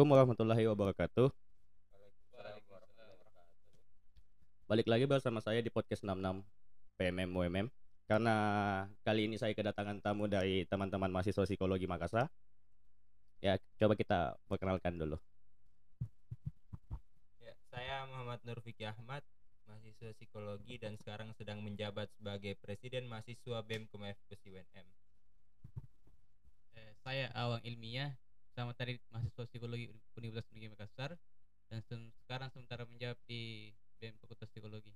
Assalamualaikum warahmatullahi wabarakatuh. Balik lagi bersama saya di podcast 66 PMM UMM. Karena kali ini saya kedatangan tamu dari teman-teman mahasiswa psikologi Makassar. Ya, coba kita perkenalkan dulu. Ya, saya Muhammad Nur Fiki Ahmad, mahasiswa psikologi dan sekarang sedang menjabat sebagai presiden mahasiswa BEM Kemfpes UNM. Eh, saya Awang Ilmiah, sama tadi mahasiswa psikologi Universitas Negeri Makassar dan se- sekarang sementara menjawab di BEM Fakultas Psikologi.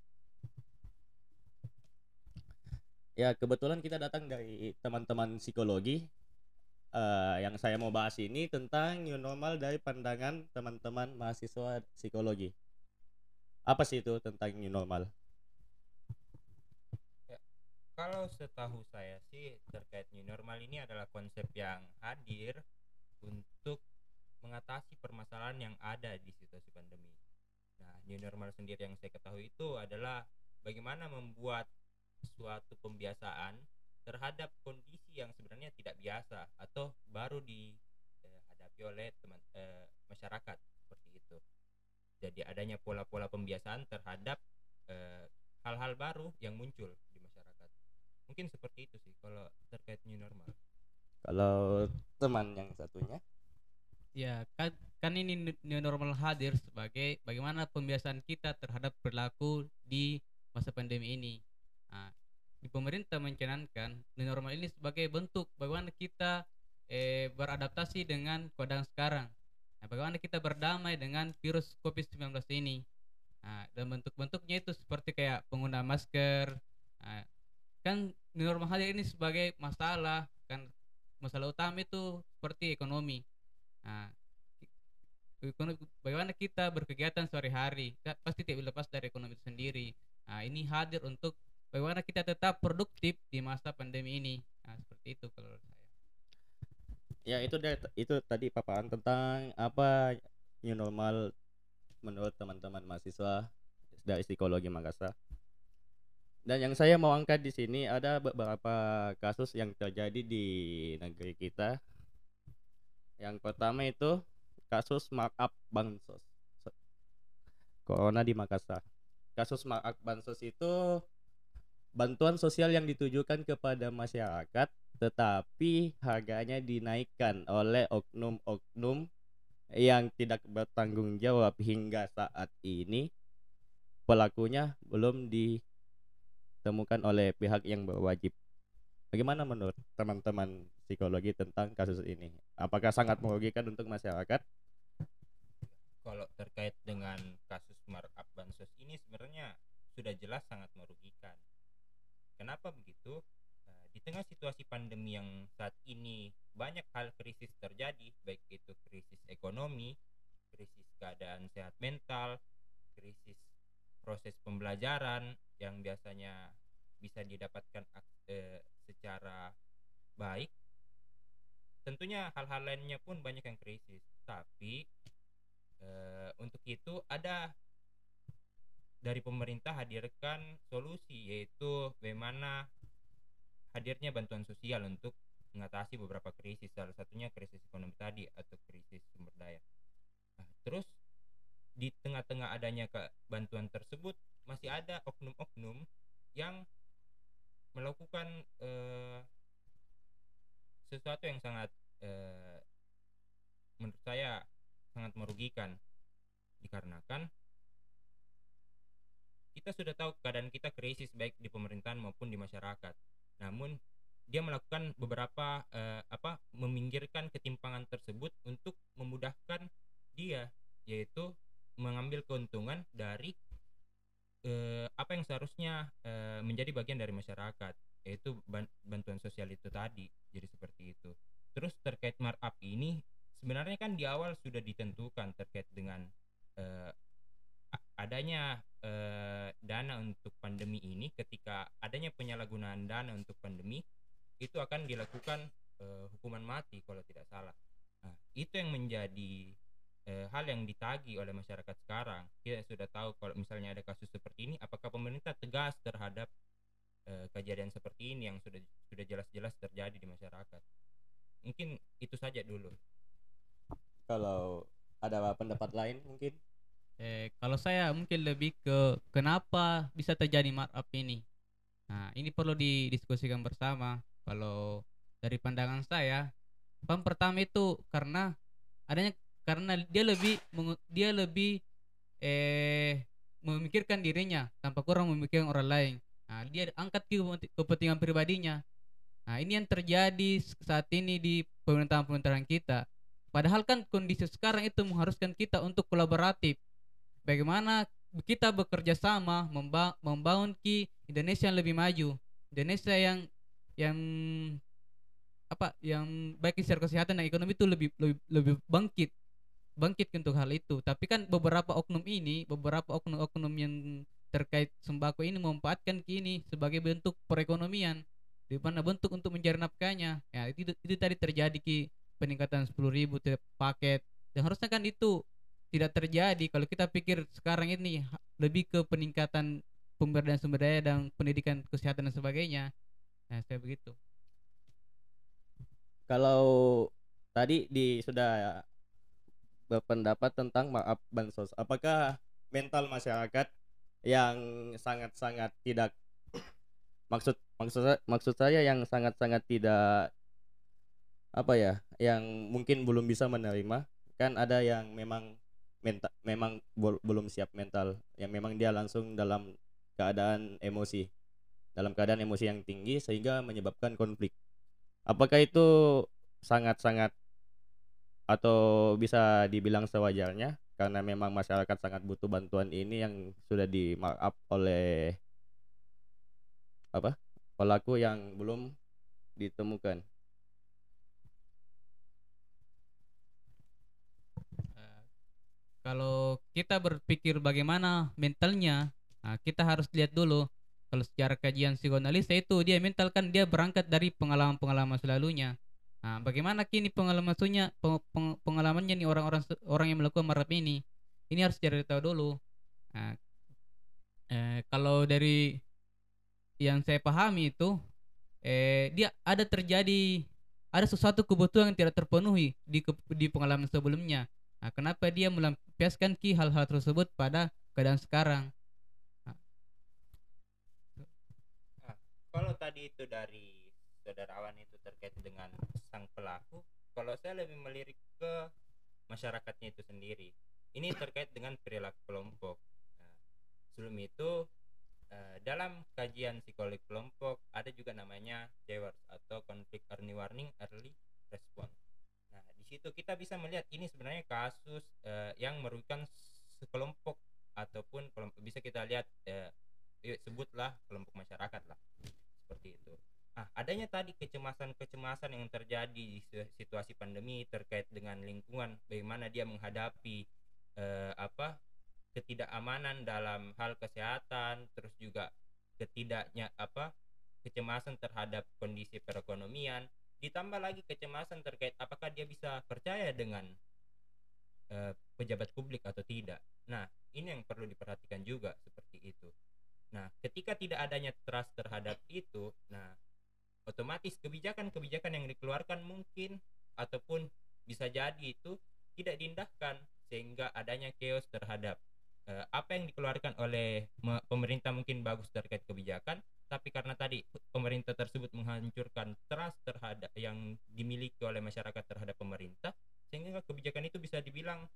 Ya, kebetulan kita datang dari teman-teman psikologi. Eh, yang saya mau bahas ini tentang new normal dari pandangan teman-teman mahasiswa psikologi. Apa sih itu tentang new normal? Kalau setahu saya sih terkait new normal ini adalah konsep yang hadir untuk mengatasi permasalahan yang ada di situasi pandemi. Nah, new normal sendiri yang saya ketahui itu adalah bagaimana membuat suatu pembiasaan terhadap kondisi yang sebenarnya tidak biasa atau baru dihadapi oleh teman eh, masyarakat seperti itu. Jadi adanya pola-pola pembiasaan terhadap eh, hal-hal baru yang muncul di masyarakat. Mungkin seperti itu sih kalau terkait new normal. Kalau teman yang satunya Ya, kan, kan ini new- normal hadir sebagai bagaimana pembiasaan kita terhadap perilaku di masa pandemi ini. Nah, di pemerintah mencanangkan new normal ini sebagai bentuk bagaimana kita eh, beradaptasi dengan keadaan sekarang. Nah, bagaimana kita berdamai dengan virus COVID-19 ini. Nah, dan bentuk-bentuknya itu seperti kayak pengguna masker. Nah, kan new normal hadir ini sebagai masalah kan masalah utama itu seperti ekonomi. Nah, bagaimana kita berkegiatan sehari-hari Ka- pasti tidak lepas dari ekonomi itu sendiri. Nah, ini hadir untuk bagaimana kita tetap produktif di masa pandemi ini. Nah, seperti itu kalau saya. ya itu dia itu tadi paparan tentang apa new normal menurut teman-teman mahasiswa dari psikologi Makassar. Dan yang saya mau angkat di sini ada beberapa kasus yang terjadi di negeri kita. Yang pertama itu kasus markup bansos. Corona di Makassar. Kasus markup bansos itu bantuan sosial yang ditujukan kepada masyarakat tetapi harganya dinaikkan oleh oknum-oknum yang tidak bertanggung jawab hingga saat ini pelakunya belum ditemukan oleh pihak yang berwajib. Bagaimana menurut teman-teman psikologi tentang kasus ini? Apakah sangat merugikan untuk masyarakat? Kalau terkait dengan kasus markup bansos ini sebenarnya sudah jelas sangat merugikan. Kenapa begitu? Nah, di tengah situasi pandemi yang saat ini banyak hal krisis terjadi, baik itu krisis ekonomi, krisis keadaan sehat mental, krisis proses pembelajaran yang biasanya bisa didapatkan eh, secara baik. Tentunya hal-hal lainnya pun banyak yang krisis, tapi eh, untuk itu ada dari pemerintah hadirkan solusi yaitu bagaimana hadirnya bantuan sosial untuk mengatasi beberapa krisis salah satunya krisis ekonomi tadi atau krisis sumber daya. Nah, terus di tengah-tengah adanya bantuan tersebut masih ada oknum-oknum yang melakukan eh, sesuatu yang sangat eh, menurut saya sangat merugikan dikarenakan kita sudah tahu keadaan kita krisis baik di pemerintahan maupun di masyarakat. Namun dia melakukan beberapa eh, apa meminggirkan ketimpangan tersebut untuk memudahkan dia yaitu mengambil keuntungan dari eh, apa yang seharusnya eh, menjadi bagian dari masyarakat yaitu ban- bantuan sosial itu tadi. Jadi seperti itu. Terus terkait markup ini sebenarnya kan di awal sudah ditentukan terkait dengan eh, adanya eh, dana untuk pandemi ini ketika adanya penyalahgunaan dana untuk pandemi itu akan dilakukan eh, hukuman mati kalau tidak salah. Nah, itu yang menjadi eh, hal yang ditagi oleh masyarakat sekarang. Kita sudah tahu kalau misalnya ada kasus seperti ini, apakah pemerintah tegas terhadap eh, kejadian seperti ini yang sudah sudah jelas-jelas terjadi di masyarakat. Mungkin itu saja dulu. kalau ada pendapat lain mungkin Eh, kalau saya mungkin lebih ke kenapa bisa terjadi markup ini. Nah, ini perlu didiskusikan bersama. Kalau dari pandangan saya, yang pertama itu karena adanya karena dia lebih dia lebih eh memikirkan dirinya tanpa kurang memikirkan orang lain. Nah, dia angkat ke kepentingan pribadinya. Nah, ini yang terjadi saat ini di pemerintahan-pemerintahan kita. Padahal kan kondisi sekarang itu mengharuskan kita untuk kolaboratif bagaimana kita bekerja sama memba membangun ki Indonesia yang lebih maju Indonesia yang yang apa yang baik secara kesehatan dan ekonomi itu lebih lebih lebih bangkit bangkit untuk hal itu. Tapi kan beberapa oknum ini beberapa oknum-oknum yang terkait sembako ini memanfaatkan kini sebagai bentuk perekonomian. Di mana bentuk untuk mencari nafkahnya. Ya itu itu tadi terjadi ki peningkatan 10.000 ribu paket. Dan harusnya kan itu tidak terjadi. Kalau kita pikir sekarang ini lebih ke peningkatan pemberdayaan sumber daya dan pendidikan kesehatan dan sebagainya. Nah, saya begitu. kalau tadi di sudah berpendapat tentang maaf bansos. Apakah mental masyarakat yang sangat-sangat tidak maksud maksud maksud saya yang sangat-sangat tidak apa ya yang mungkin belum bisa menerima kan ada yang memang mental memang belum siap mental yang memang dia langsung dalam keadaan emosi dalam keadaan emosi yang tinggi sehingga menyebabkan konflik. Apakah itu sangat-sangat atau bisa dibilang sewajarnya karena memang masyarakat sangat butuh bantuan ini yang sudah di markup oleh apa pelaku yang belum ditemukan Eh, kalau kita berpikir bagaimana mentalnya, nah, kita harus lihat dulu. Kalau secara kajian psikoanalisa itu dia mental kan dia berangkat dari pengalaman-pengalaman selalunya. Nah, bagaimana kini pengalamannya peng- peng- pengalamannya nih orang-orang orang yang melakukan marap ini? Ini harus cari tahu dulu. Nah, eh, kalau dari yang saya pahami itu eh dia ada terjadi ada sesuatu kebutuhan yang tidak terpenuhi di di pengalaman sebelumnya. Nah, kenapa dia melampiaskan ki hal-hal tersebut pada keadaan sekarang? kalau tadi itu dari saudara Awan itu terkait dengan sang pelaku kalau saya lebih melirik ke masyarakatnya itu sendiri. Ini terkait dengan perilaku kelompok. Nah, sebelum itu eh, dalam kajian psikologi kelompok ada juga namanya JEWARS atau Conflict Early Warning Early Response. Nah di situ kita bisa melihat ini sebenarnya kasus eh, yang merugikan sekelompok ataupun kelompok. Bisa kita lihat eh, sebutlah kelompok masyarakat lah seperti itu. Nah, adanya tadi kecemasan-kecemasan yang terjadi di si- situasi pandemi terkait dengan lingkungan, bagaimana dia menghadapi eh, apa ketidakamanan dalam hal kesehatan, terus juga ketidaknya apa kecemasan terhadap kondisi perekonomian, ditambah lagi kecemasan terkait apakah dia bisa percaya dengan eh, pejabat publik atau tidak. Nah, ini yang perlu diperhatikan juga seperti itu. Nah, ketika tidak adanya trust terhadap itu, nah otomatis kebijakan-kebijakan yang dikeluarkan mungkin ataupun bisa jadi itu tidak diindahkan sehingga adanya chaos terhadap eh, apa yang dikeluarkan oleh me- pemerintah mungkin bagus terkait kebijakan, tapi karena tadi pemerintah tersebut menghancurkan trust terhadap yang dimiliki oleh masyarakat terhadap pemerintah, sehingga kebijakan itu bisa dibilang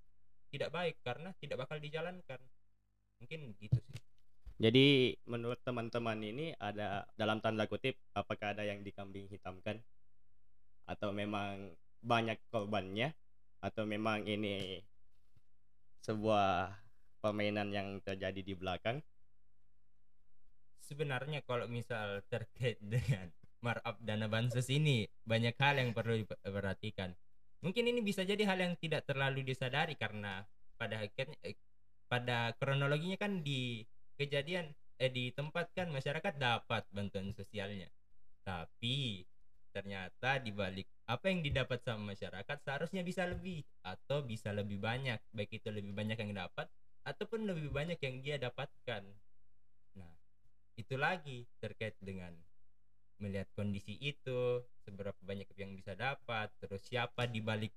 tidak baik karena tidak bakal dijalankan. Mungkin gitu sih. Jadi menurut teman-teman ini ada dalam tanda kutip apakah ada yang dikambing hitamkan atau memang banyak korbannya atau memang ini sebuah permainan yang terjadi di belakang? sebenarnya kalau misal terkait dengan markup dana bansos ini banyak hal yang perlu diperhatikan. Mungkin ini bisa jadi hal yang tidak terlalu disadari karena pada akhirnya eh, pada kronologinya kan di kejadian eh di tempat kan masyarakat dapat bantuan sosialnya. Tapi ternyata di balik apa yang didapat sama masyarakat seharusnya bisa lebih atau bisa lebih banyak baik itu lebih banyak yang dapat ataupun lebih banyak yang dia dapatkan. Nah, itu lagi terkait dengan melihat kondisi itu seberapa banyak yang bisa dapat terus siapa di balik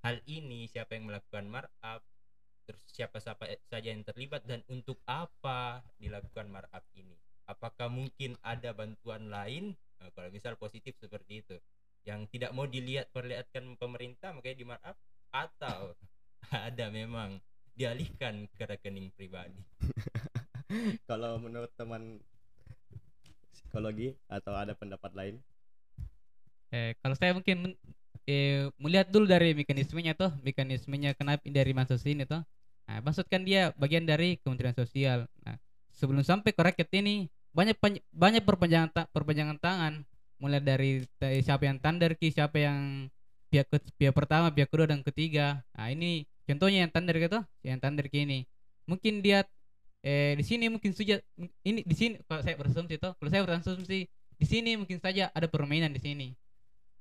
hal ini siapa yang melakukan markup terus siapa siapa saja yang terlibat dan untuk apa dilakukan markup ini? Apakah mungkin ada bantuan lain? Nah, kalau misal positif seperti itu yang tidak mau dilihat perlihatkan pemerintah makanya di markup atau ada memang dialihkan ke rekening pribadi? Kalau menurut teman psikologi atau ada pendapat lain? Eh, kalau saya mungkin eh, melihat dulu dari mekanismenya tuh, mekanismenya kenapa dari bansos ini tuh. Nah, bansos kan dia bagian dari Kementerian Sosial. Nah, sebelum sampai ke rakyat ini banyak banyak perpanjangan ta- perpanjangan tangan mulai dari siapa yang tender ki, siapa yang pihak pihak pertama, pihak kedua dan ketiga. Nah, ini contohnya yang tender gitu, yang tender ki ini. Mungkin dia eh di sini mungkin saja ini di sini kalau saya berasumsi tuh, kalau saya berasumsi di sini mungkin saja ada permainan di sini.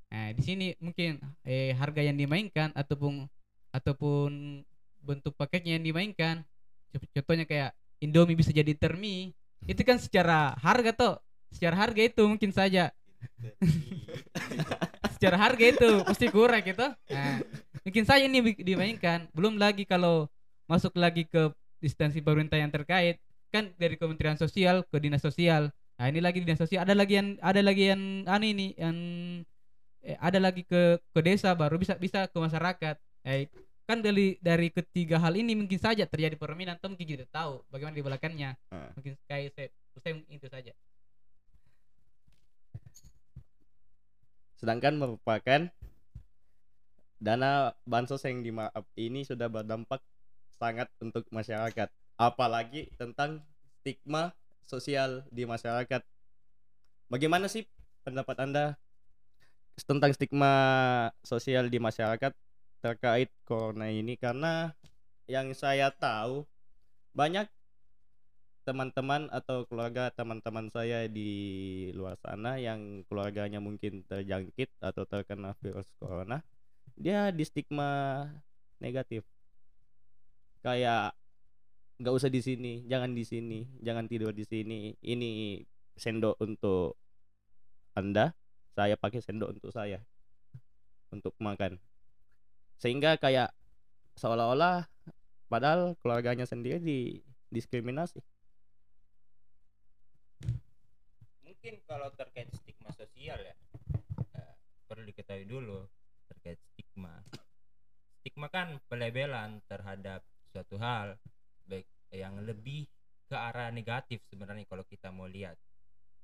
Nah, di sini mungkin eh harga yang dimainkan ataupun ataupun bentuk paketnya yang dimainkan. Cont- Contohnya kayak Indomie bisa jadi termi. Itu kan secara harga tuh, secara harga itu mungkin saja secara harga itu pasti kurang gitu. Nah, mungkin saja ini dimainkan. Belum lagi kalau masuk lagi ke instansi pemerintah yang terkait kan dari Kementerian Sosial ke Dinas Sosial. Nah, ini lagi Dinas Sosial ada lagi yang ada lagi yang aneh ini yang eh, ada lagi ke ke desa baru bisa bisa ke masyarakat. Eh, kan dari dari ketiga hal ini mungkin saja terjadi permainan atau mungkin kita tahu bagaimana di belakangnya. Ah. Mungkin kayak saya, saya itu saja. sedangkan merupakan dana bansos yang dimaaf ini sudah berdampak sangat untuk masyarakat apalagi tentang stigma sosial di masyarakat bagaimana sih pendapat anda tentang stigma sosial di masyarakat terkait corona ini karena yang saya tahu banyak teman-teman atau keluarga teman-teman saya di luar sana yang keluarganya mungkin terjangkit atau terkena virus corona dia di stigma negatif. Kayak nggak usah di sini jangan di sini jangan tidur di sini ini sendok untuk anda saya pakai sendok untuk saya untuk makan sehingga kayak seolah-olah padahal keluarganya sendiri di diskriminasi. Mungkin kalau terkait stigma sosial ya eh, perlu diketahui dulu terkait stigma. Stigma kan pelebelan terhadap suatu hal baik yang lebih ke arah negatif sebenarnya kalau kita mau lihat.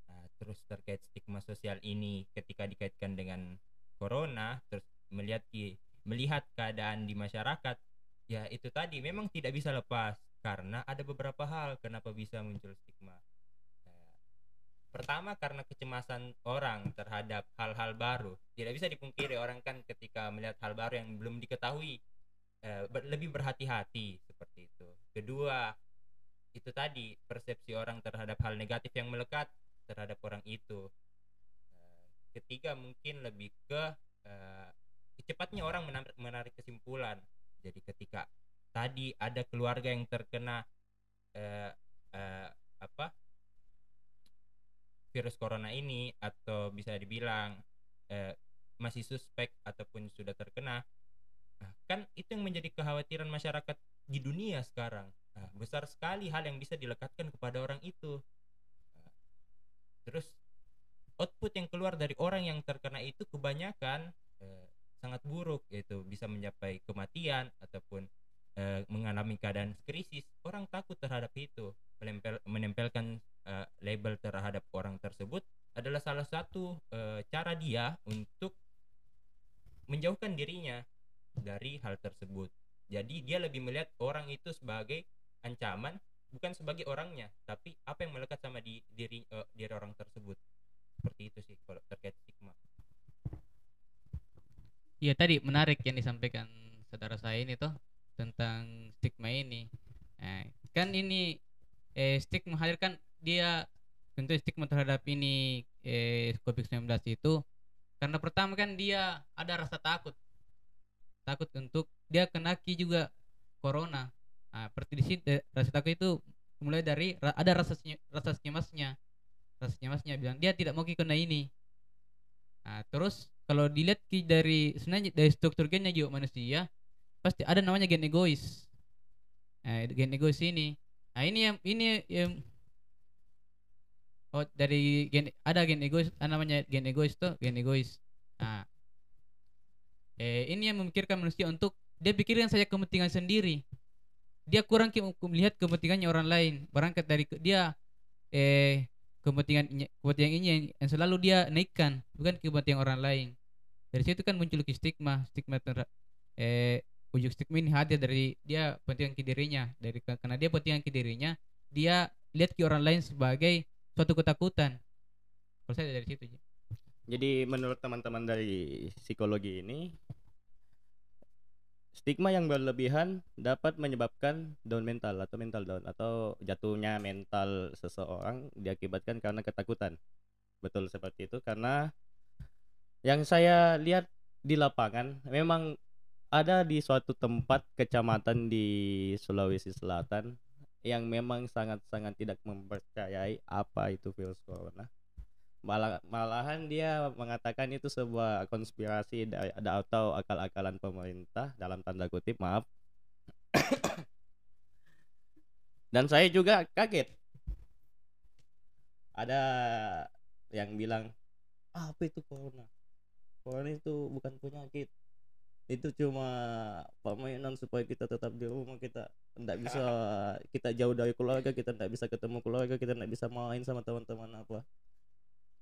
Nah, terus terkait stigma sosial ini ketika dikaitkan dengan corona terus melihat di melihat keadaan di masyarakat ya itu tadi memang tidak bisa lepas karena ada beberapa hal kenapa bisa muncul stigma. Eh, pertama karena kecemasan orang terhadap hal-hal baru. Tidak bisa dipungkiri orang kan ketika melihat hal baru yang belum diketahui eh, lebih berhati-hati seperti itu. Kedua itu tadi persepsi orang terhadap hal negatif yang melekat terhadap orang itu. Eh, ketiga mungkin lebih ke eh, cepatnya orang menar- menarik kesimpulan. Jadi ketika tadi ada keluarga yang terkena eh, eh, apa virus corona ini atau bisa dibilang eh, masih suspek ataupun sudah terkena nah, kan itu yang menjadi kekhawatiran masyarakat di dunia sekarang. Nah, besar sekali hal yang bisa dilekatkan kepada orang itu. Nah, terus output yang keluar dari orang yang terkena itu kebanyakan eh, sangat buruk yaitu bisa mencapai kematian ataupun eh, mengalami keadaan krisis orang takut terhadap itu. Menempel menempelkan eh, label terhadap orang tersebut adalah salah satu eh, cara dia untuk menjauhkan dirinya dari hal tersebut. Jadi dia lebih melihat orang itu sebagai ancaman bukan sebagai orangnya tapi apa yang melekat sama di diri eh, diri orang tersebut. Seperti itu sih kalau terkait stigma Iya tadi menarik yang disampaikan saudara saya ini tuh tentang stigma ini. Nah, kan ini eh, stigma hadir kan dia tentu stigma terhadap ini eh, COVID-19 itu karena pertama kan dia ada rasa takut takut untuk dia kenaki juga corona. Nah, seperti di sini eh, rasa takut itu mulai dari ada rasa rasa cemasnya, rasa cemasnya bilang dia tidak mau kena ini. Nah, terus kalau dilihat dari sebenarnya dari struktur gennya juga manusia pasti ada namanya gen egois. Nah, gen egois ini. Nah ini yang ini yang oh dari gen ada gen egois namanya gen egois tuh gen egois. Nah eh ini yang memikirkan manusia untuk dia pikirkan saja kepentingan sendiri. Dia kurang ki- melihat kepentingannya orang lain. Berangkat dari ke- dia eh kepentingan kepentingan ini yang, selalu dia naikkan bukan kepentingan orang lain. Dari situ kan muncul stigma stigma ter, eh ujung stigma ini hadir dari dia pentingan ke dari karena dia pentingan ke dia lihat ke orang lain sebagai suatu ketakutan. Kalau saya dari situ. Jadi menurut teman-teman dari psikologi ini stigma yang berlebihan dapat menyebabkan down mental atau mental down atau jatuhnya mental seseorang diakibatkan karena ketakutan. Betul seperti itu karena yang saya lihat di lapangan memang ada di suatu tempat kecamatan di Sulawesi Selatan yang memang sangat-sangat tidak mempercayai apa itu virus corona malah malahan dia mengatakan itu sebuah konspirasi da- da- atau akal-akalan pemerintah dalam tanda kutip maaf. Dan saya juga kaget. Ada yang bilang "Ah, apa itu corona? Corona itu bukan penyakit. Itu cuma permainan supaya kita tetap di rumah kita tidak bisa kita jauh dari keluarga kita tidak bisa ketemu keluarga kita tidak bisa main sama teman-teman apa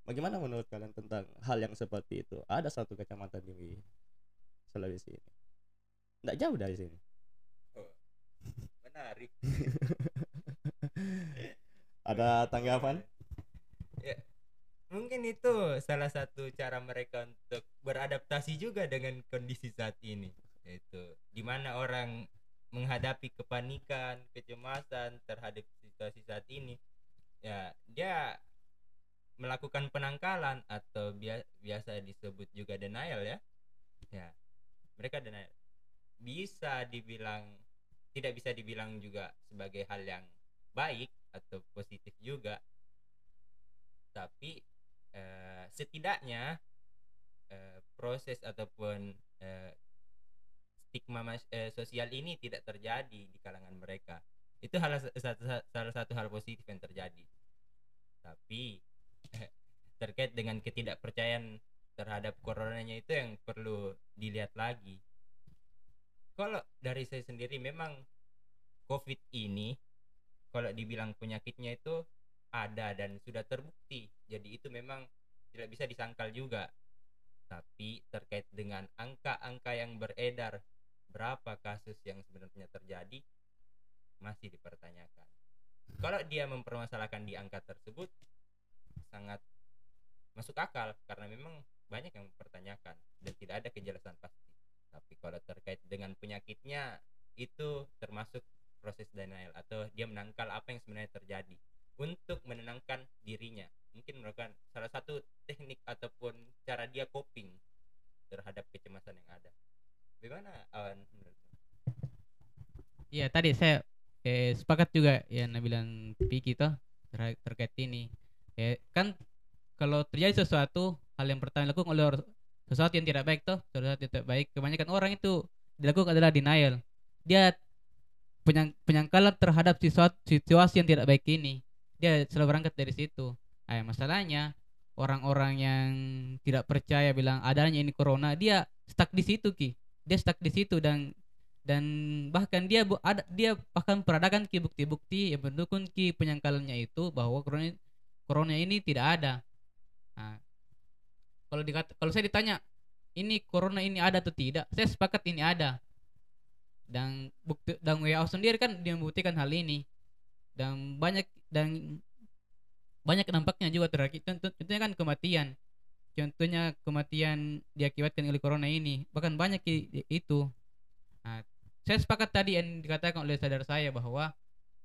Bagaimana menurut kalian tentang hal yang seperti itu? Ada satu kecamatan di Sulawesi ini. Tidak jauh dari sini. menarik Ada tanggapan? ya mungkin itu salah satu cara mereka untuk beradaptasi juga dengan kondisi saat ini yaitu di mana orang menghadapi kepanikan kecemasan terhadap situasi saat ini ya dia melakukan penangkalan atau bia- biasa disebut juga denial ya. Ya mereka denial. Bisa dibilang tidak bisa dibilang juga sebagai hal yang baik atau positif juga. Tapi eh, setidaknya eh, proses ataupun eh, stigma mas- eh, sosial ini tidak terjadi di kalangan mereka. Itu hal salah satu hal positif yang terjadi. Tapi terkait dengan ketidakpercayaan terhadap coronanya itu yang perlu dilihat lagi. Kalau dari saya sendiri memang covid ini kalau dibilang penyakitnya itu ada dan sudah terbukti jadi itu memang tidak bisa disangkal juga. Tapi terkait dengan angka-angka yang beredar berapa kasus yang sebenarnya terjadi masih dipertanyakan. Kalau dia mempermasalahkan di angka tersebut sangat masuk akal karena memang banyak yang mempertanyakan dan tidak ada kejelasan pasti tapi kalau terkait dengan penyakitnya itu termasuk proses denial atau dia menangkal apa yang sebenarnya terjadi untuk menenangkan dirinya mungkin merupakan salah satu teknik ataupun cara dia coping terhadap kecemasan yang ada bagaimana awan? Iya tadi saya eh, sepakat juga yang bilang Piki toh ter- terkait ini. Eh, kan kalau terjadi sesuatu hal yang pertama dilakukan oleh sesuatu yang tidak baik toh, sesuatu yang tidak baik, kebanyakan orang itu dilakukan adalah denial. Dia penyang- penyangkalan terhadap situasi, yang tidak baik ini. Dia selalu berangkat dari situ. Eh, masalahnya orang-orang yang tidak percaya bilang adanya ini corona, dia stuck di situ ki. Dia stuck di situ dan dan bahkan dia ada dia bahkan peradakan ki bukti-bukti yang mendukung ki penyangkalannya itu bahwa corona corona ini tidak ada. Nah, kalau dikata kalau saya ditanya ini corona ini ada atau tidak, saya sepakat ini ada. Dan bukti dan WHO sendiri kan dia membuktikan hal ini. Dan banyak dan banyak dampaknya juga terakhir contoh, contohnya kan kematian contohnya kematian diakibatkan oleh corona ini bahkan banyak itu nah, saya sepakat tadi yang dikatakan oleh saudara saya bahwa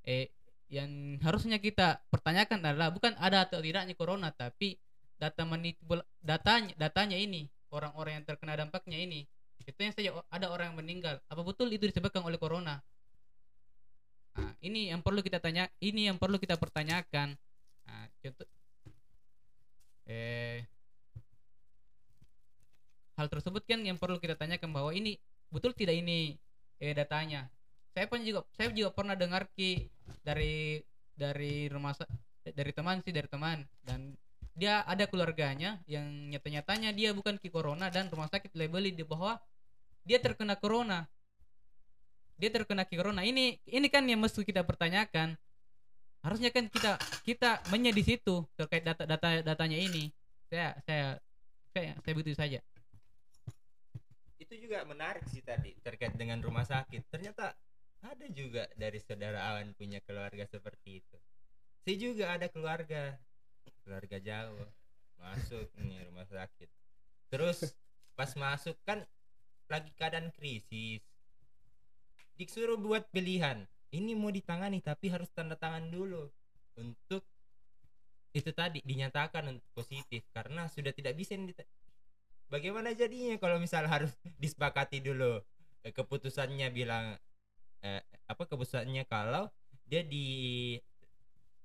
eh yang harusnya kita pertanyakan adalah bukan ada atau tidaknya corona tapi data manipul datanya datanya ini orang-orang yang terkena dampaknya ini itu yang saja ada orang yang meninggal. Apa betul itu disebabkan oleh corona? Nah, ini yang perlu kita tanya ini yang perlu kita pertanyakan. Nah, contoh eh hal tersebut kan yang perlu kita tanyakan bahwa ini betul tidak ini eh, datanya? Saya pun juga saya juga pernah dengar ki dari dari rumah dari teman sih dari teman. Dan dia ada keluarganya yang nyata-nyatanya dia bukan ki corona dan rumah sakit labeli di bawah dia terkena corona. Dia terkena ki corona. Ini ini kan yang mesti kita pertanyakan. Harusnya kan kita kita menye di situ terkait data data datanya ini. Saya saya saya saya begitu saja. Itu juga menarik sih tadi terkait dengan rumah sakit. Ternyata ada juga dari saudara Awan punya keluarga seperti itu. Saya juga ada keluarga keluarga jauh masuk nih rumah sakit. Terus pas masuk kan lagi keadaan krisis. Disuruh buat pilihan ini mau ditangani tapi harus tanda tangan dulu. Untuk itu tadi dinyatakan untuk positif. Karena sudah tidak bisa bagaimana jadinya kalau misal harus disepakati dulu? Eh, keputusannya bilang eh, apa keputusannya kalau dia di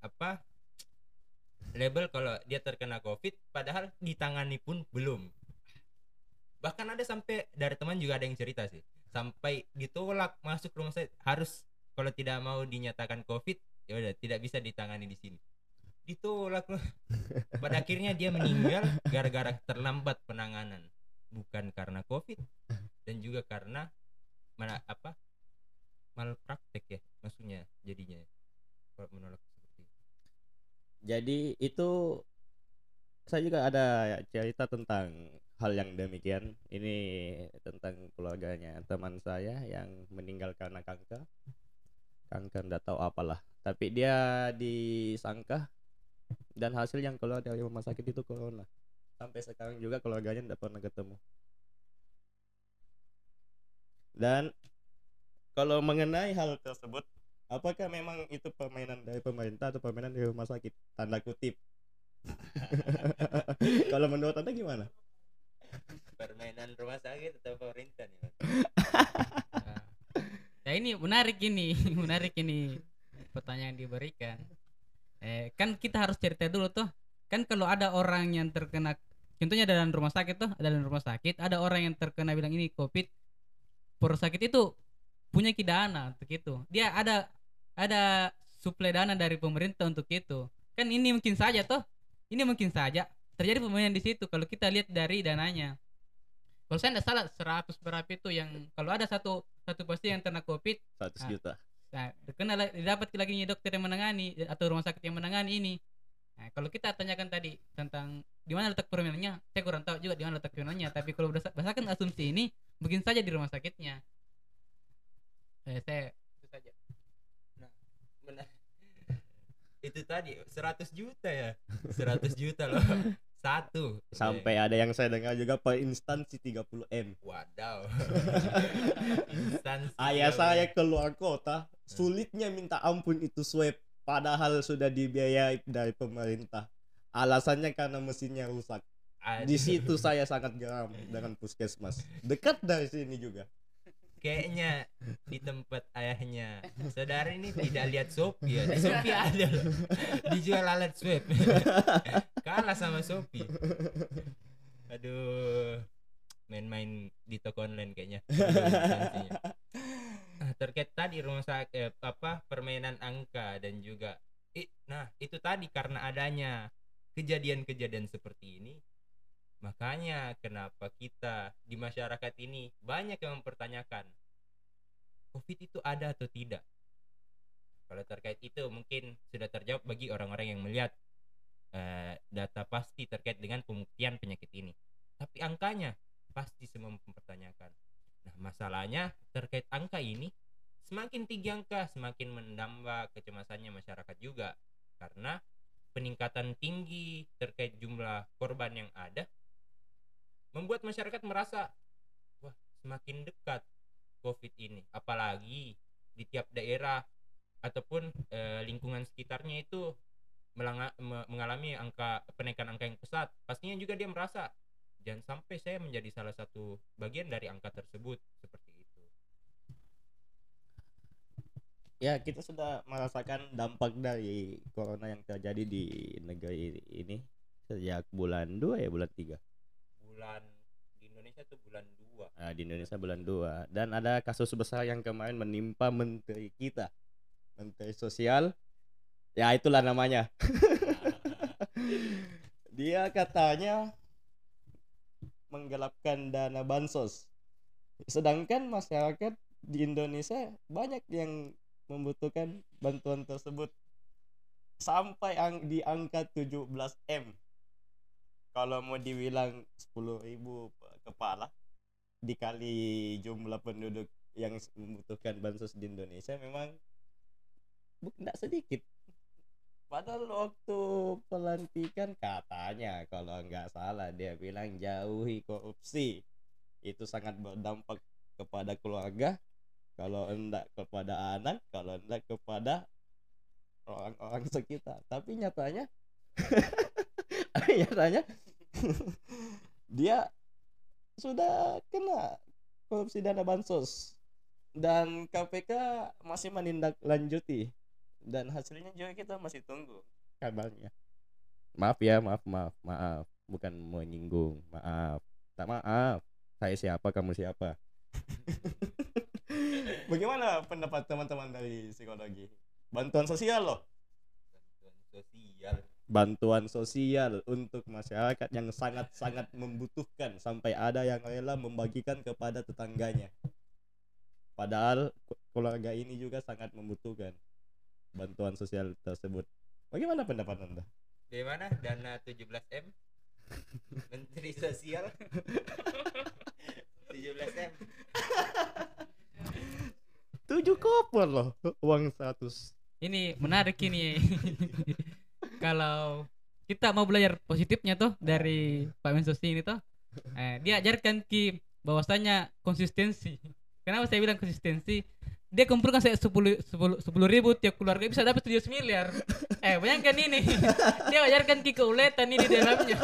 apa label kalau dia terkena covid padahal ditangani pun belum. Bahkan ada sampai dari teman juga ada yang cerita sih sampai ditolak masuk rumah sakit harus kalau tidak mau dinyatakan covid ya udah tidak bisa ditangani di sini. Ditolak loh. Pada akhirnya dia meninggal gara-gara terlambat penanganan. Bukan karena covid dan juga karena mana apa malpraktek ya maksudnya jadinya kalau menolak Jadi itu saya juga ada cerita tentang hal yang demikian. Ini tentang keluarganya teman saya yang meninggal karena kanker. Kanker enggak tahu apalah. Tapi dia disangka dan hasil yang keluar dari rumah sakit itu corona. Sampai sekarang juga keluarganya tidak pernah ketemu. Dan kalau mengenai hal tersebut apakah memang itu permainan dari pemerintah atau permainan dari rumah sakit? Tanda kutip. Kalau menurut anda gimana? Permainan rumah sakit atau pemerintah nih ya ini menarik ini menarik ini pertanyaan yang diberikan. Eh kan kita harus cerita dulu tuh. Kan kalau ada orang yang terkena contohnya dalam rumah sakit tuh dalam rumah sakit ada orang yang terkena bilang ini covid rumah sakit itu punya kidana untuk itu. Dia ada ada suplai dana dari pemerintah untuk itu. Kan ini mungkin saja toh. Ini mungkin saja terjadi pemilihan di situ kalau kita lihat dari dananya. Kalau saya tidak salah 100 berapa itu yang kalau ada satu satu pasien yang kena covid 100 Ah. juta. nah kena la- dapat lagi dokter yang menangani atau rumah sakit yang menangani ini. Nah, kalau kita tanyakan tadi tentang di mana letak permainannya saya kurang tahu juga di mana letak permainannya tapi kalau berdasa- berdasarkan asumsi ini mungkin saja di rumah sakitnya. Eh, saya itu saja Benar. Itu tadi 100 juta ya? 100 juta loh. Satu. Sampai ada yang saya dengar juga per instansi 30 m. Wadaw. Instansi ayah saya keluar kota sulitnya minta ampun itu swab padahal sudah dibiayai dari pemerintah. Alasannya karena mesinnya rusak. Aduh. di situ saya sangat geram dengan puskesmas. Dekat dari sini juga kayaknya di tempat ayahnya. Saudara ini tidak lihat Shopee ya. Di Shopee ada loh. Dijual alat swab. Kalah sama Shopee aduh main-main di toko online kayaknya. Instansinya. Nah, terkait tadi rumah sakit eh, apa permainan angka dan juga i- nah itu tadi karena adanya kejadian-kejadian seperti ini makanya kenapa kita di masyarakat ini banyak yang mempertanyakan covid itu ada atau tidak? Kalau terkait itu mungkin sudah terjawab bagi orang-orang yang melihat eh, data pasti terkait dengan pembuktian penyakit ini. Tapi angkanya pasti semua mempertanyakan. Nah, masalahnya terkait angka ini semakin tinggi angka semakin menambah kecemasannya masyarakat juga. Karena peningkatan tinggi terkait jumlah korban yang ada membuat masyarakat merasa wah semakin dekat Covid ini. Apalagi di tiap daerah ataupun eh, lingkungan sekitarnya itu melanga- me- mengalami angka penaikan angka yang pesat. Pastinya juga dia merasa jangan sampai saya menjadi salah satu bagian dari angka tersebut. Seperti itu. Ya kita sudah merasakan dampak dari corona yang terjadi di negeri ini sejak bulan 2 ya bulan 3 bulan di Indonesia tuh bulan 2 Nah, di Indonesia bulan 2 dan ada kasus besar yang kemarin menimpa menteri kita. Menteri Sosial. Ya itulah namanya. Dia katanya menggelapkan dana bansos. Sedangkan masyarakat di Indonesia banyak yang membutuhkan bantuan tersebut. Sampai ang di angka 17M. Kalau mau dibilang 10.000 per kepala dikali jumlah penduduk yang membutuhkan bansos di Indonesia memang tidak sedikit. Padahal waktu pelantikan katanya kalau nggak salah dia bilang jauhi korupsi itu sangat berdampak kepada keluarga kalau enggak kepada anak kalau enggak kepada orang-orang sekitar tapi nyatanya nyatanya dia sudah kena korupsi dana bansos. Dan KPK masih menindaklanjuti. Dan hasilnya juga kita masih tunggu. Kabarnya. Maaf ya maaf maaf maaf. Bukan menyinggung maaf. Tak maaf. Saya siapa kamu siapa? Bagaimana pendapat teman-teman dari psikologi? Bantuan sosial loh. Bantuan sosial bantuan sosial untuk masyarakat yang sangat-sangat membutuhkan sampai ada yang rela membagikan kepada tetangganya. Padahal keluarga ini juga sangat membutuhkan bantuan sosial tersebut. Bagaimana pendapat Anda? Bagaimana dana 17M Menteri Sosial 17M Tujuh koper loh uang 100. ini menarik ini kalau kita mau belajar positifnya tuh dari Pak Mensosi ini tuh eh, dia ajarkan ki bahwasanya konsistensi. Kenapa saya bilang konsistensi? Dia kumpulkan saya sepuluh sepuluh sepuluh ribu tiap keluarga bisa dapat 17 miliar. Eh bayangkan ini. Dia ajarkan ki keuletan ini di dalamnya.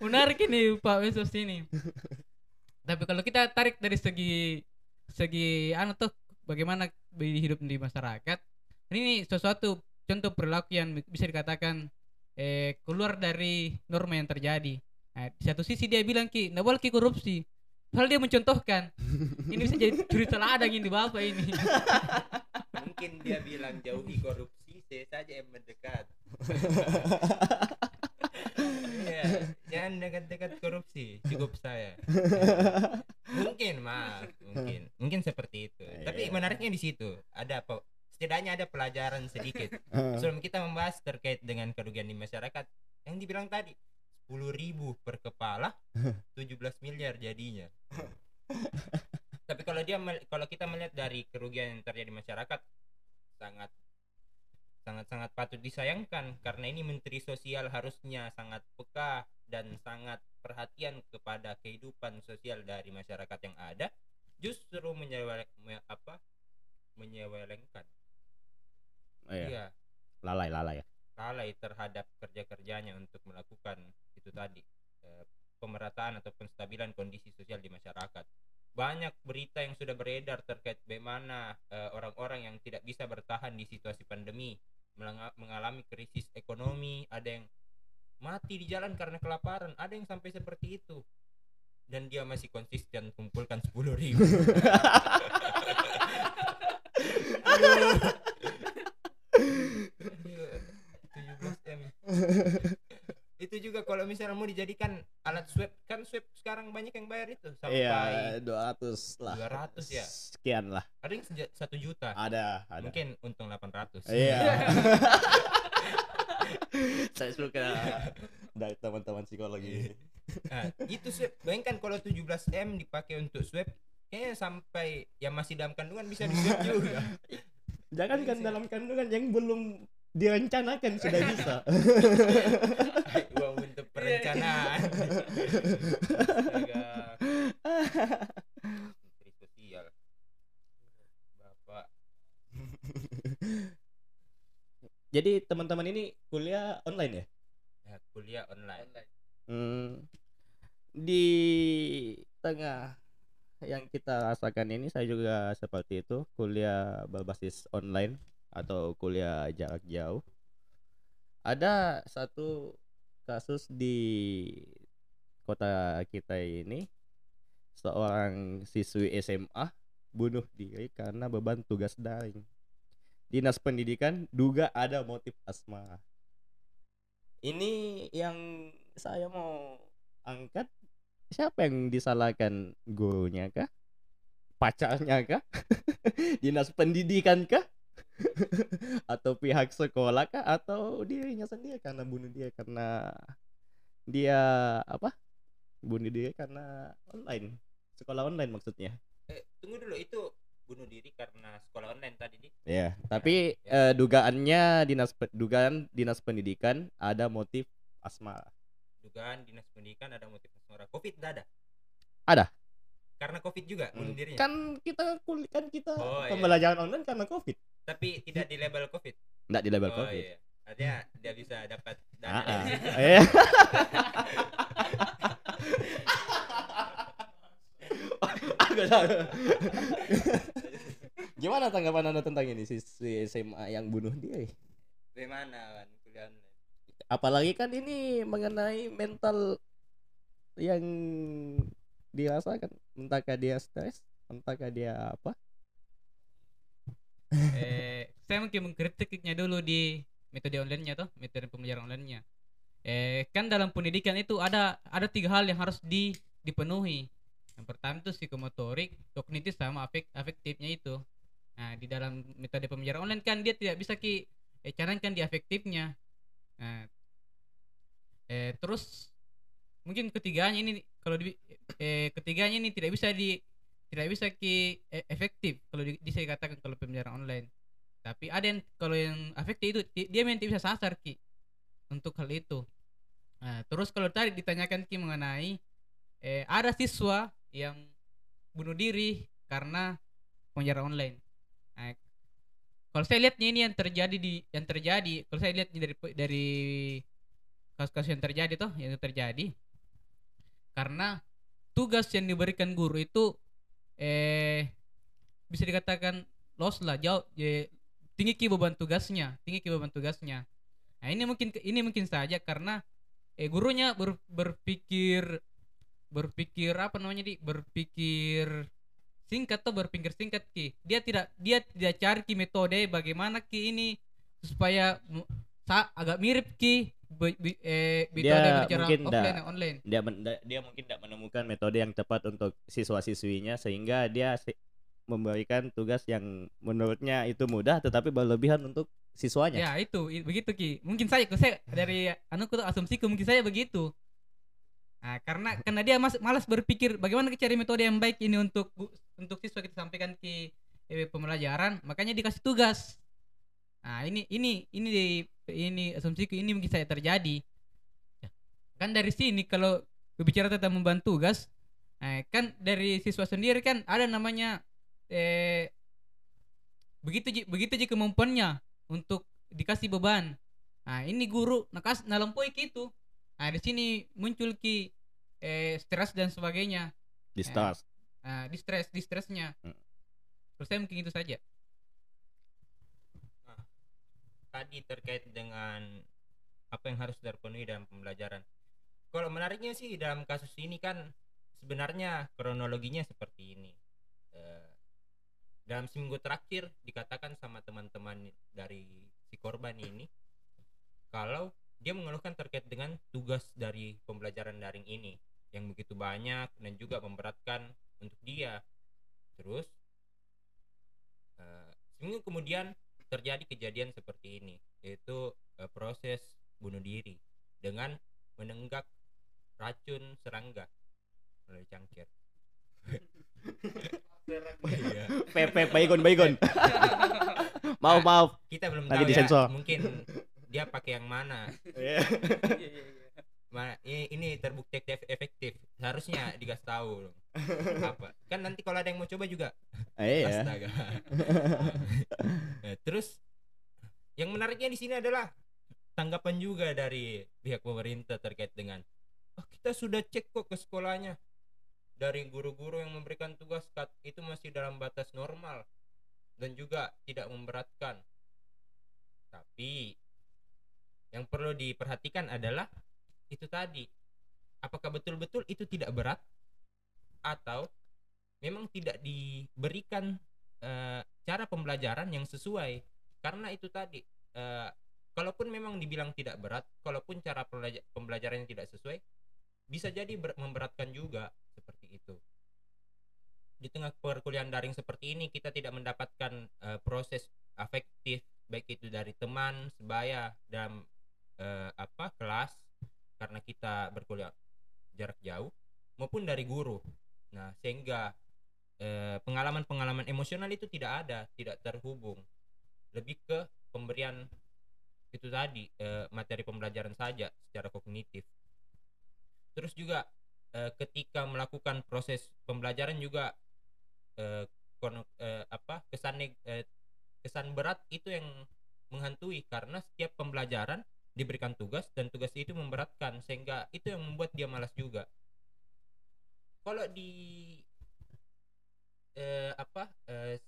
Menarik ini Pak Mensos ini. Tapi kalau kita tarik dari segi segi anu tuh bagaimana hidup di masyarakat ini sesuatu contoh perilaku yang bisa dikatakan eh, keluar dari norma yang terjadi. Nah, di satu sisi dia bilang ki nggak boleh ki korupsi. Padahal dia mencontohkan ini bisa jadi curi teladang ini bapak ini. Mungkin dia bilang jauhi korupsi Saya saja yang mendekat. Iya, Jangan dekat-dekat korupsi Cukup saya. Mungkin maaf Mungkin. Mungkin seperti itu. Tapi Iya. menariknya di situ. Ada apa Setidaknya ada pelajaran sedikit. Sebelum kita membahas terkait dengan kerugian di masyarakat yang dibilang tadi 10.000 ribu per kepala 17 miliar jadinya. Tapi kalau dia kalau kita melihat dari kerugian yang terjadi di masyarakat sangat sangat sangat patut disayangkan. Karena ini menteri sosial harusnya sangat peka dan sangat perhatian kepada kehidupan sosial dari masyarakat yang ada justru menyewel me- apa menyewelengkan Oh, iya. iya Lalai lalai ya. lalai terhadap kerja-kerjanya untuk melakukan itu tadi eh, pemerataan atau penstabilan kondisi sosial di masyarakat. Banyak berita yang sudah beredar terkait bagaimana eh, orang-orang yang tidak bisa bertahan di situasi pandemi mengalami krisis ekonomi, ada yang mati di jalan karena kelaparan, ada yang sampai seperti itu. Dan dia masih konsisten kumpulkan 10.000 ribu. Aduh. Aduh, 17M. itu juga kalau misalnya mau dijadikan alat swab kan swab sekarang banyak yang bayar itu sampai Iya, 200 lah. 200 ya? Sekian lah. ada yang satu juta Ada, ada. mungkin untung 800 Iya. Saya suka dari teman-teman psikologi. nah, itu swab bayangkan kalau 17 m dipakai untuk swab kayaknya sampai yang masih dalam kandungan bisa di swab juga Jangan kan dalam kandungan yang belum direncanakan sudah bisa. uang untuk perencanaan. Menteri sosial bapak Jadi teman-teman ini kuliah online ya? ya, kuliah online Hmm, di tengah yang kita rasakan ini saya juga seperti itu kuliah berbasis online atau kuliah jarak jauh. Ada satu kasus di kota kita ini seorang siswi SMA bunuh diri karena beban tugas daring. Dinas Pendidikan duga ada motif asmara. Ini yang saya mau angkat siapa yang disalahkan gurunya kah? Pacarnya kah? Dinas Pendidikan kah? Atau pihak sekolah kah atau dirinya sendiri karena bunuh dia karena dia apa? Bunuh diri karena online. Sekolah online maksudnya. Eh, tunggu dulu itu bunuh diri karena sekolah online tadi nih. Ya, tapi ya. eh, dugaannya dinas dugaan dinas pendidikan ada motif asmara. Dugaan dinas pendidikan ada motif asmara. Covid tidak ada. Ada. Karena covid juga bunuh dirinya. Kan kita kul- kan kita Oh, iya. pembelajaran online karena covid, Tapi tidak di label covid. enggak di label oh covid. iya. Artinya dia bisa dapat dana Ah, ah. Iya. Gimana tanggapan anda tentang ini siswi SMA yang bunuh diri? Bagaimana kan kuliah? Apalagi kan ini mengenai mental yang dirasakan entahkah dia stres, entahkah dia apa? Eh, saya mungkin mengkritiknya dulu di metode online-nya toh, metode pembelajaran online-nya. Eh, kan dalam pendidikan itu ada ada tiga hal yang harus di, dipenuhi. Yang pertama itu psikomotorik, kognitif sama afek, afektifnya itu. Nah, di dalam metode pembelajaran online kan dia tidak bisa ki eh, canangkan di afektifnya. Nah, eh, terus mungkin ketiganya ini kalau di, eh, ketiganya ini tidak bisa di tidak bisa ki e- efektif kalau di, saya katakan kalau pembelajaran online. Tapi ada yang kalau yang efektif itu di- dia tidak bisa sasar ki untuk hal itu. Nah, terus kalau tadi ditanyakan ki mengenai eh, ada siswa yang bunuh diri karena pembelajaran online. Nah, kalau saya lihatnya ini yang terjadi di yang terjadi kalau saya lihatnya dari dari kasus-kasus yang terjadi toh yang terjadi karena tugas yang diberikan guru itu eh bisa dikatakan loss lah jauh eh, tinggi ki beban tugasnya tinggi ki beban tugasnya. Nah ini mungkin ini mungkin saja karena eh gurunya ber- berpikir berpikir apa namanya di berpikir singkat tuh berpikir singkat ki. Dia tidak dia tidak cari ki metode bagaimana ki ini supaya sa agak mirip ki be- be- eh, metode Dia mungkin offline online Dia men- da- dia mungkin tidak menemukan metode yang tepat untuk siswa-siswinya sehingga dia si- memberikan tugas yang menurutnya itu mudah tetapi berlebihan untuk siswanya. Ya itu begitu ki. Mungkin saya saya dari anu ku asumsiku mungkin saya begitu. Nah, karena karena dia mas, malas berpikir bagaimana cari metode yang baik ini untuk untuk siswa kita sampaikan ke eh, pembelajaran, makanya dikasih tugas. Nah, ini ini ini di- ini asumsiku ini mungkin saya terjadi. Ya, Kan dari sini kalau berbicara tentang membantu tugas, eh, kan dari siswa sendiri kan ada namanya eh begitu begitu ji kemampuannya untuk dikasih beban. Nah, ini guru nakas nalampoi gitu. Nah, di sini muncul ki eh, stres dan sebagainya. Di start. Nah, di stres, di stresnya. Hmm. Terus saya mungkin itu saja. Tadi terkait dengan apa yang harus terpenuhi dalam pembelajaran. Kalau menariknya sih dalam kasus ini kan sebenarnya kronologinya seperti ini. Eh, dalam seminggu terakhir dikatakan sama teman-teman dari si korban ini kalau dia mengeluhkan terkait dengan tugas dari pembelajaran daring ini yang begitu banyak dan juga memberatkan untuk dia. Terus eh, seminggu kemudian terjadi kejadian seperti ini yaitu eh, proses bunuh diri dengan menenggak racun serangga melalui cangkir. Iya. Pepe baygon baygon. maaf maaf. Kita belum Nanti tahu disensor. ya, mungkin dia pakai yang mana. Ma, ini, ini terbukti ef- efektif. Seharusnya dikasih tahu. Apa? Kan nanti kalau ada yang mau coba juga. Eh, iya. Astaga. Nah, terus yang menariknya di sini adalah tanggapan juga dari pihak pemerintah terkait dengan "Oh, kita sudah cek kok ke sekolahnya dari guru-guru yang memberikan tugas kat- itu masih dalam batas normal dan juga tidak memberatkan. Tapi yang perlu diperhatikan adalah itu tadi apakah betul-betul itu tidak berat atau memang tidak diberikan eh, cara pembelajaran yang sesuai. Karena itu tadi eh, kalaupun memang dibilang tidak berat kalaupun cara pembelaja- pembelajarannya tidak sesuai bisa jadi ber- memberatkan juga seperti itu. Di tengah perkuliahan daring seperti ini kita tidak mendapatkan eh, proses afektif baik itu dari teman sebaya dalam eh, apa kelas karena kita berkuliah jarak jauh maupun dari guru nah sehingga eh, pengalaman-pengalaman emosional itu tidak ada tidak terhubung. Lebih ke pemberian itu tadi eh, materi pembelajaran saja secara kognitif. Terus juga eh, ketika melakukan proses pembelajaran juga apa kesan kesan berat itu yang menghantui karena setiap pembelajaran diberikan tugas dan tugas itu memberatkan sehingga itu yang membuat dia malas juga kalau di eh, apa eh,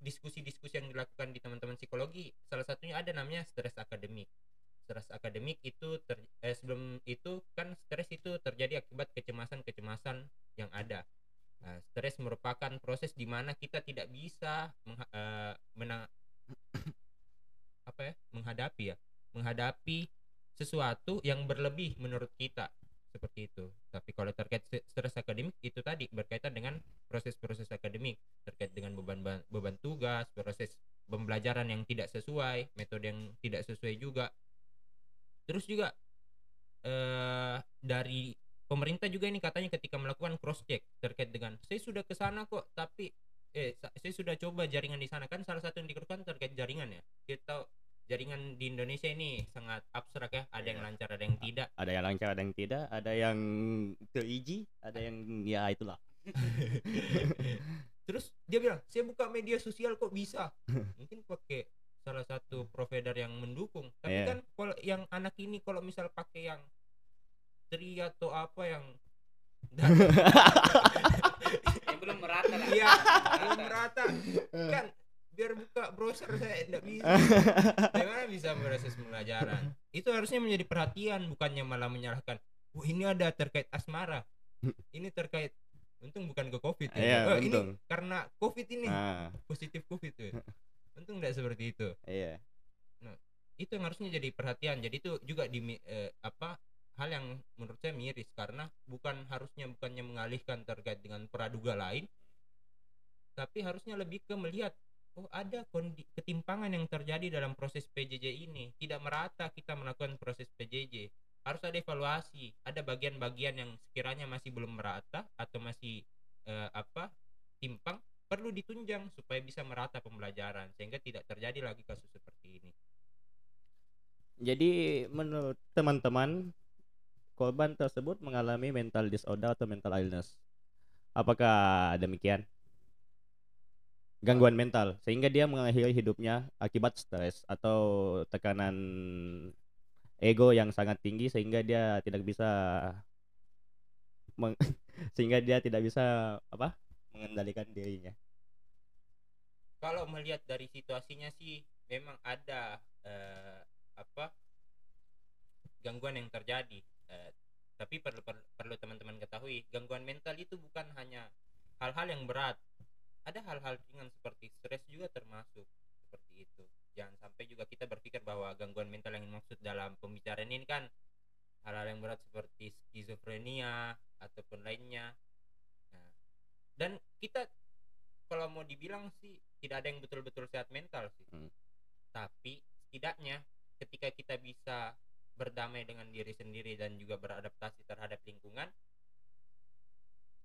diskusi-diskusi yang dilakukan di teman-teman psikologi salah satunya ada namanya stres akademik. Stres akademik itu ter, eh, sebelum itu kan stres itu terjadi akibat kecemasan-kecemasan yang ada. Nah, stres merupakan proses di mana kita tidak bisa mengha- eh, apa ya menghadapi ya menghadapi sesuatu yang berlebih menurut kita seperti itu. Tapi kalau terkait st- stres akademik itu tadi berkaitan dengan proses-proses akademik. Terkait dengan beban ba- beban tugas proses pembelajaran yang tidak sesuai metode yang tidak sesuai juga. Terus juga eh dari pemerintah juga ini katanya ketika melakukan cross check terkait dengan saya sudah ke sana kok tapi eh sa- saya sudah coba jaringan di sana. Kan salah satu yang dikeluhkan terkait jaringan ya. Kita jaringan di Indonesia ini sangat abstrak ya. Ada yang Iya. lancar ada yang tidak. Ada yang lancar ada yang tidak. Ada yang teriji ada yang ya itulah. Terus dia bilang saya buka media sosial kok bisa? Mungkin pakai salah satu provider yang mendukung. Tapi Iya. kan kalau yang anak ini kalau misal pakai yang tri atau apa yang Ya, belum merata lah. Iya belum merata. Kan biar buka browser saya tidak bisa. Bagaimana bisa proses pembelajaran? Itu harusnya menjadi perhatian bukannya malah menyalahkan wah ini ada terkait asmara. Ini terkait untung bukan ke covid ya. Iya, Oh, ini karena covid ini. Ah. Positif covid tuh. Untung tidak seperti itu. Iya. Itu yang harusnya jadi perhatian. Jadi itu juga di eh, apa hal yang menurut saya miris. Karena bukan harusnya bukannya mengalihkan terkait dengan praduga lain tapi harusnya lebih ke melihat oh ada ketimpangan yang terjadi dalam proses PJJ ini. Tidak merata kita melakukan proses PJJ harus ada evaluasi. Ada bagian-bagian yang sekiranya masih belum merata atau masih eh, apa timpang perlu ditunjang supaya bisa merata pembelajaran sehingga tidak terjadi lagi kasus seperti ini. Jadi menurut teman-teman korban tersebut mengalami mental disorder atau mental illness. Apakah demikian gangguan mental sehingga dia mengakhiri hidupnya akibat stres atau tekanan ego yang sangat tinggi sehingga dia tidak bisa sehingga dia tidak bisa apa mengendalikan dirinya. Kalau melihat dari situasinya sih memang ada eh, apa gangguan yang terjadi Eh, tapi perlu, perlu teman-teman ketahui gangguan mental itu bukan hanya hal-hal yang berat ada hal-hal ringan seperti stres juga termasuk seperti itu. Jangan sampai juga kita berpikir bahwa gangguan mental yang dimaksud dalam pembicaraan ini kan hal-hal yang berat seperti skizofrenia ataupun lainnya. Nah, dan kita kalau mau dibilang sih tidak ada yang betul-betul sehat mental sih. Hmm. tapi setidaknya ketika kita bisa berdamai dengan diri sendiri dan juga beradaptasi terhadap lingkungan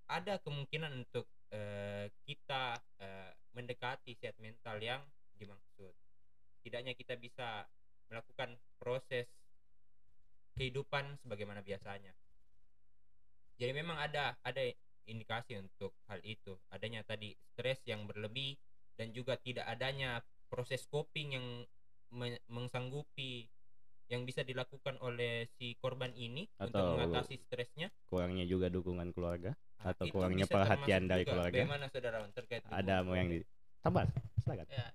ada kemungkinan untuk eh, kita eh, mendekati sehat mental yang dimaksud. Tidaknya kita bisa melakukan proses kehidupan sebagaimana biasanya. Jadi memang ada ada indikasi untuk hal itu. Adanya tadi stres yang berlebih dan juga tidak adanya proses coping yang me- mengsanggupi yang bisa dilakukan oleh si korban ini untuk Atau- mengatasi stresnya. kurangnya juga dukungan keluarga Atau itu kurangnya perhatian dari juga. keluarga. Bagaimana saudarawan terkait ada mau yang di tambah silakan. Ya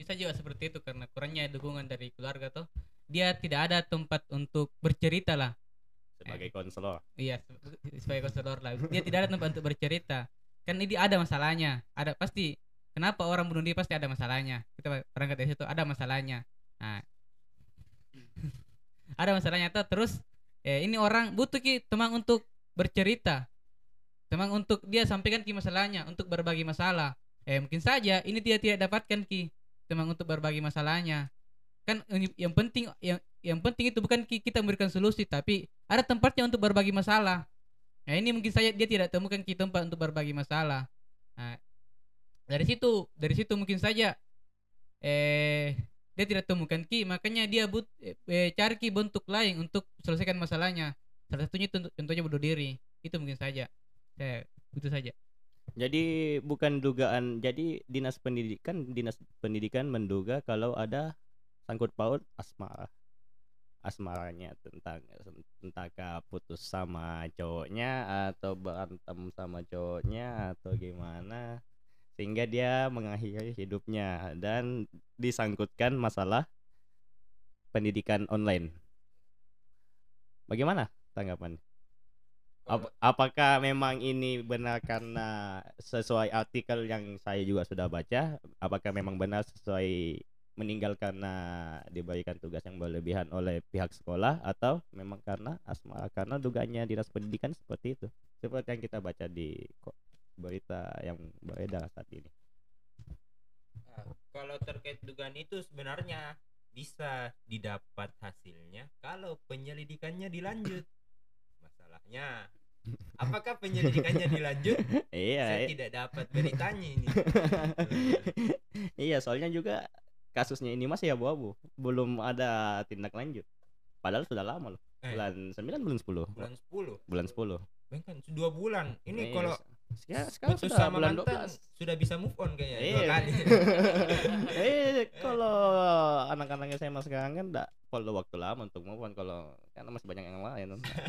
bisa juga seperti itu karena kurangnya dukungan dari keluarga tuh. Dia tidak ada tempat untuk bercerita lah. Sebagai konselor. iya se- sebagai konselor lah. Dia tidak ada tempat untuk bercerita. Kan ini ada masalahnya. Ada pasti kenapa orang bunuh diri pasti ada masalahnya? Kita berangkat dari situ ada masalahnya. Nah. Ada masalahnya tuh terus eh, ini orang butuh ki teman untuk bercerita teman untuk dia sampaikan ki masalahnya untuk berbagi masalah. Eh mungkin saja ini dia tidak dapatkan ki. Teman untuk berbagi masalahnya. Kan yang penting yang yang penting itu bukan ki- kita memberikan solusi tapi ada tempatnya untuk berbagi masalah. Nah ini mungkin saja dia tidak temukan ki tempat untuk berbagi masalah. Nah, dari situ dari situ mungkin saja eh dia tidak temukan ki makanya dia but eh, cari ki bentuk lain untuk selesaikan masalahnya. Salah satunya tentunya bunuh diri. Itu mungkin saja saya itu saja Jadi bukan dugaan. Jadi dinas pendidikan dinas pendidikan menduga kalau ada sangkut paut asmara. Asmaranya tentang entahkah putus sama cowoknya atau berantem sama cowoknya atau gimana sehingga dia mengakhiri hidupnya dan disangkutkan masalah pendidikan online. Bagaimana tanggapan? Ap- apakah memang ini benar karena sesuai artikel yang saya juga sudah baca? Apakah memang benar sesuai meninggal karena diberikan tugas yang berlebihan oleh pihak sekolah atau memang karena asmara karena dugaannya dinas pendidikan seperti itu? Seperti yang kita baca di berita yang beredar saat ini. Nah, kalau terkait dugaan itu sebenarnya bisa didapat hasilnya kalau penyelidikannya dilanjut. Masalahnya, apakah penyelidikannya dilanjut? iya Saya i- tidak dapat beritanya ini. iya soalnya juga kasusnya ini masih abu-abu. Belum ada tindak lanjut. Padahal sudah lama loh. Eh, bulan 9 bulan 10 bulan 10 bulan 10 Bahkan dua bulan. Ini Iya, kalau sekarang, sekarang putus sudah sama bulan mantan 12 sudah bisa move on kayaknya. Dua Iya. kali. eh kalau anak-anak SMA sekarang kan enggak perlu waktu lama untuk move on kalau karena masih banyak yang lain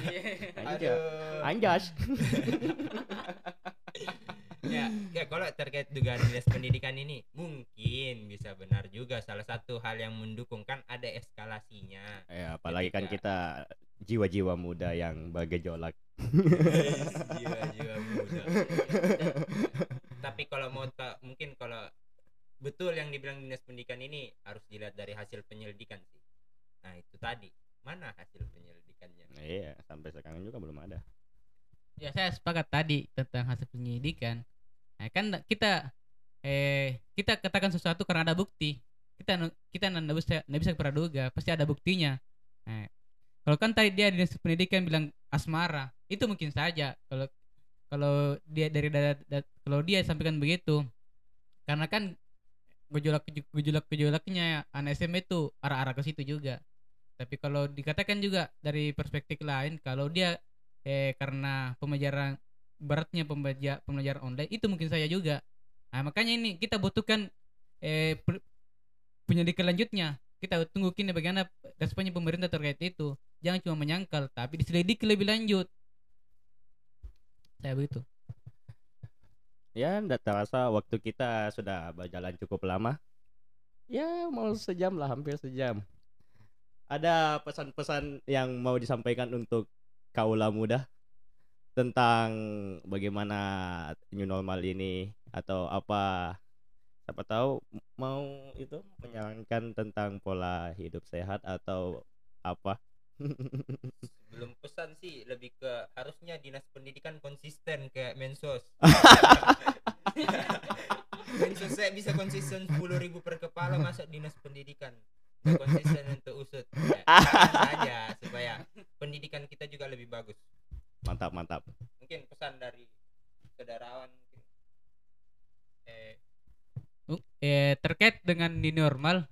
Anjas. Aduh. Anjas. ya, ya kalau terkait dugaan dinas pendidikan ini mungkin bisa benar juga salah satu hal yang mendukung kan ada eskalasinya. ya apalagi kan kita jiwa-jiwa muda yang bergejolak Jiwa-jiwa muda. Tapi kalau mau ta- mungkin kalau betul yang dibilang dinas pendidikan ini harus dilihat dari hasil penyelidikan sih. Nah, itu tadi. Mana hasil penyelidikannya? iya sampai sekarang juga belum ada. Ya saya sepakat tadi tentang hasil penyelidikan. Nah, kan kita eh kita katakan sesuatu karena ada bukti. Kita kita nggak bisa nggak bisa praduga pasti ada buktinya. Nah, kalau kan tadi dia dinas pendidikan bilang asmara itu mungkin saja. Kalau kalau dia dari da- da- kalau dia sampaikan begitu. Karena kan gejolak gejolak gejolaknya anak SMA itu arah-arah ke situ juga tapi kalau dikatakan juga dari perspektif lain kalau dia eh karena pembelajaran beratnya pembelajar pembelajaran online itu mungkin saya juga. Nah makanya ini kita butuhkan eh penyelidikan lanjutnya. Kita tunggu kini bagaimana responnya pemerintah terkait itu. Jangan cuma menyangkal tapi diselidiki lebih lanjut. Saya begitu. Ya tidak terasa waktu kita sudah berjalan cukup lama? Ya mau sejam lah hampir sejam ada pesan-pesan yang mau disampaikan untuk kaula muda tentang bagaimana new normal ini atau apa siapa tahu mau itu menyarankan tentang pola hidup sehat atau apa Belum pesan sih, lebih ke harusnya dinas pendidikan konsisten kayak Mensos. Mensos saya bisa konsisten 10.000 ribu per kepala masuk dinas pendidikan. Konsisten untuk usut. Ya, saja supaya pendidikan kita juga lebih bagus. mantap mantap Mungkin pesan dari saudarawan. Eh, Uh, eh, terkait dengan new normal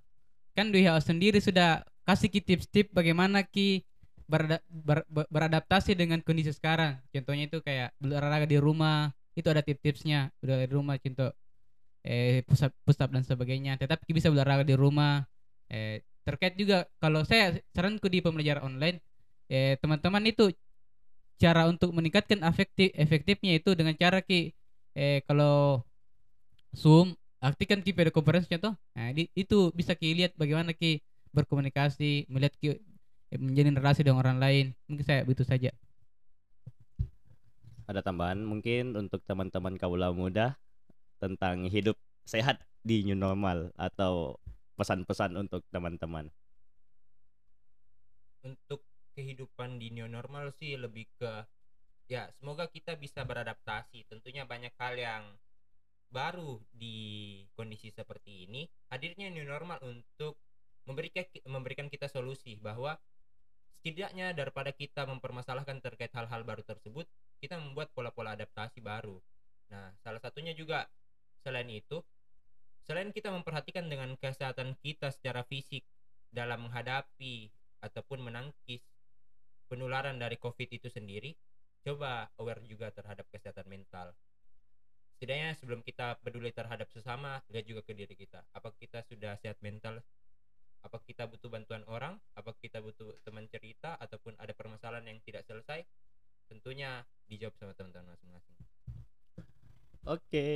kan WHO sendiri sudah kasih ki tips-tips bagaimana ki berada- ber- ber- beradaptasi dengan kondisi sekarang contohnya itu kayak berolahraga di rumah itu ada tips-tipsnya udah di rumah contoh eh pusat pusat dan sebagainya tetapi ki bisa berolahraga di rumah eh terkait juga kalau saya saranku di pembelajaran online eh teman-teman itu cara untuk meningkatkan efektif efektifnya itu dengan cara ki eh kalau Zoom aktifkan ki video conference contoh. Nah di- itu bisa ki lihat bagaimana ki berkomunikasi melihat ki eh, menjalin relasi dengan orang lain. Mungkin saya begitu saja. Ada tambahan mungkin untuk teman-teman kaula muda tentang hidup sehat di new normal atau pesan-pesan untuk teman-teman. untuk kehidupan di new normal sih lebih ke ya semoga kita bisa beradaptasi. Tentunya banyak hal yang baru di kondisi seperti ini. Hadirnya new normal untuk memberikan memberikan kita solusi bahwa setidaknya daripada kita mempermasalahkan terkait hal-hal baru tersebut kita membuat pola-pola adaptasi baru. Nah salah satunya juga selain itu selain kita memperhatikan dengan kesehatan kita secara fisik dalam menghadapi ataupun menangkis penularan dari COVID itu sendiri, coba aware juga terhadap kesehatan mental. Setidaknya sebelum kita peduli terhadap sesama, lihat juga ke diri kita. Apa kita sudah sehat mental? Apa kita butuh bantuan orang? Apa kita butuh teman cerita ataupun ada permasalahan yang tidak selesai? Tentunya dijawab sama teman-teman masing-masing. Oke.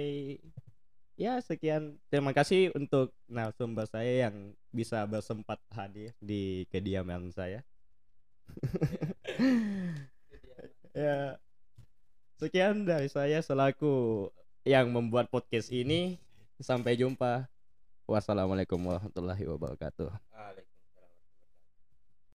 Ya, sekian. Terima kasih untuk narasumber saya yang bisa bersempat hadir di kediaman saya. ya. Sekian dari saya selaku yang membuat podcast ini. Sampai jumpa. Wassalamualaikum warahmatullahi wabarakatuh.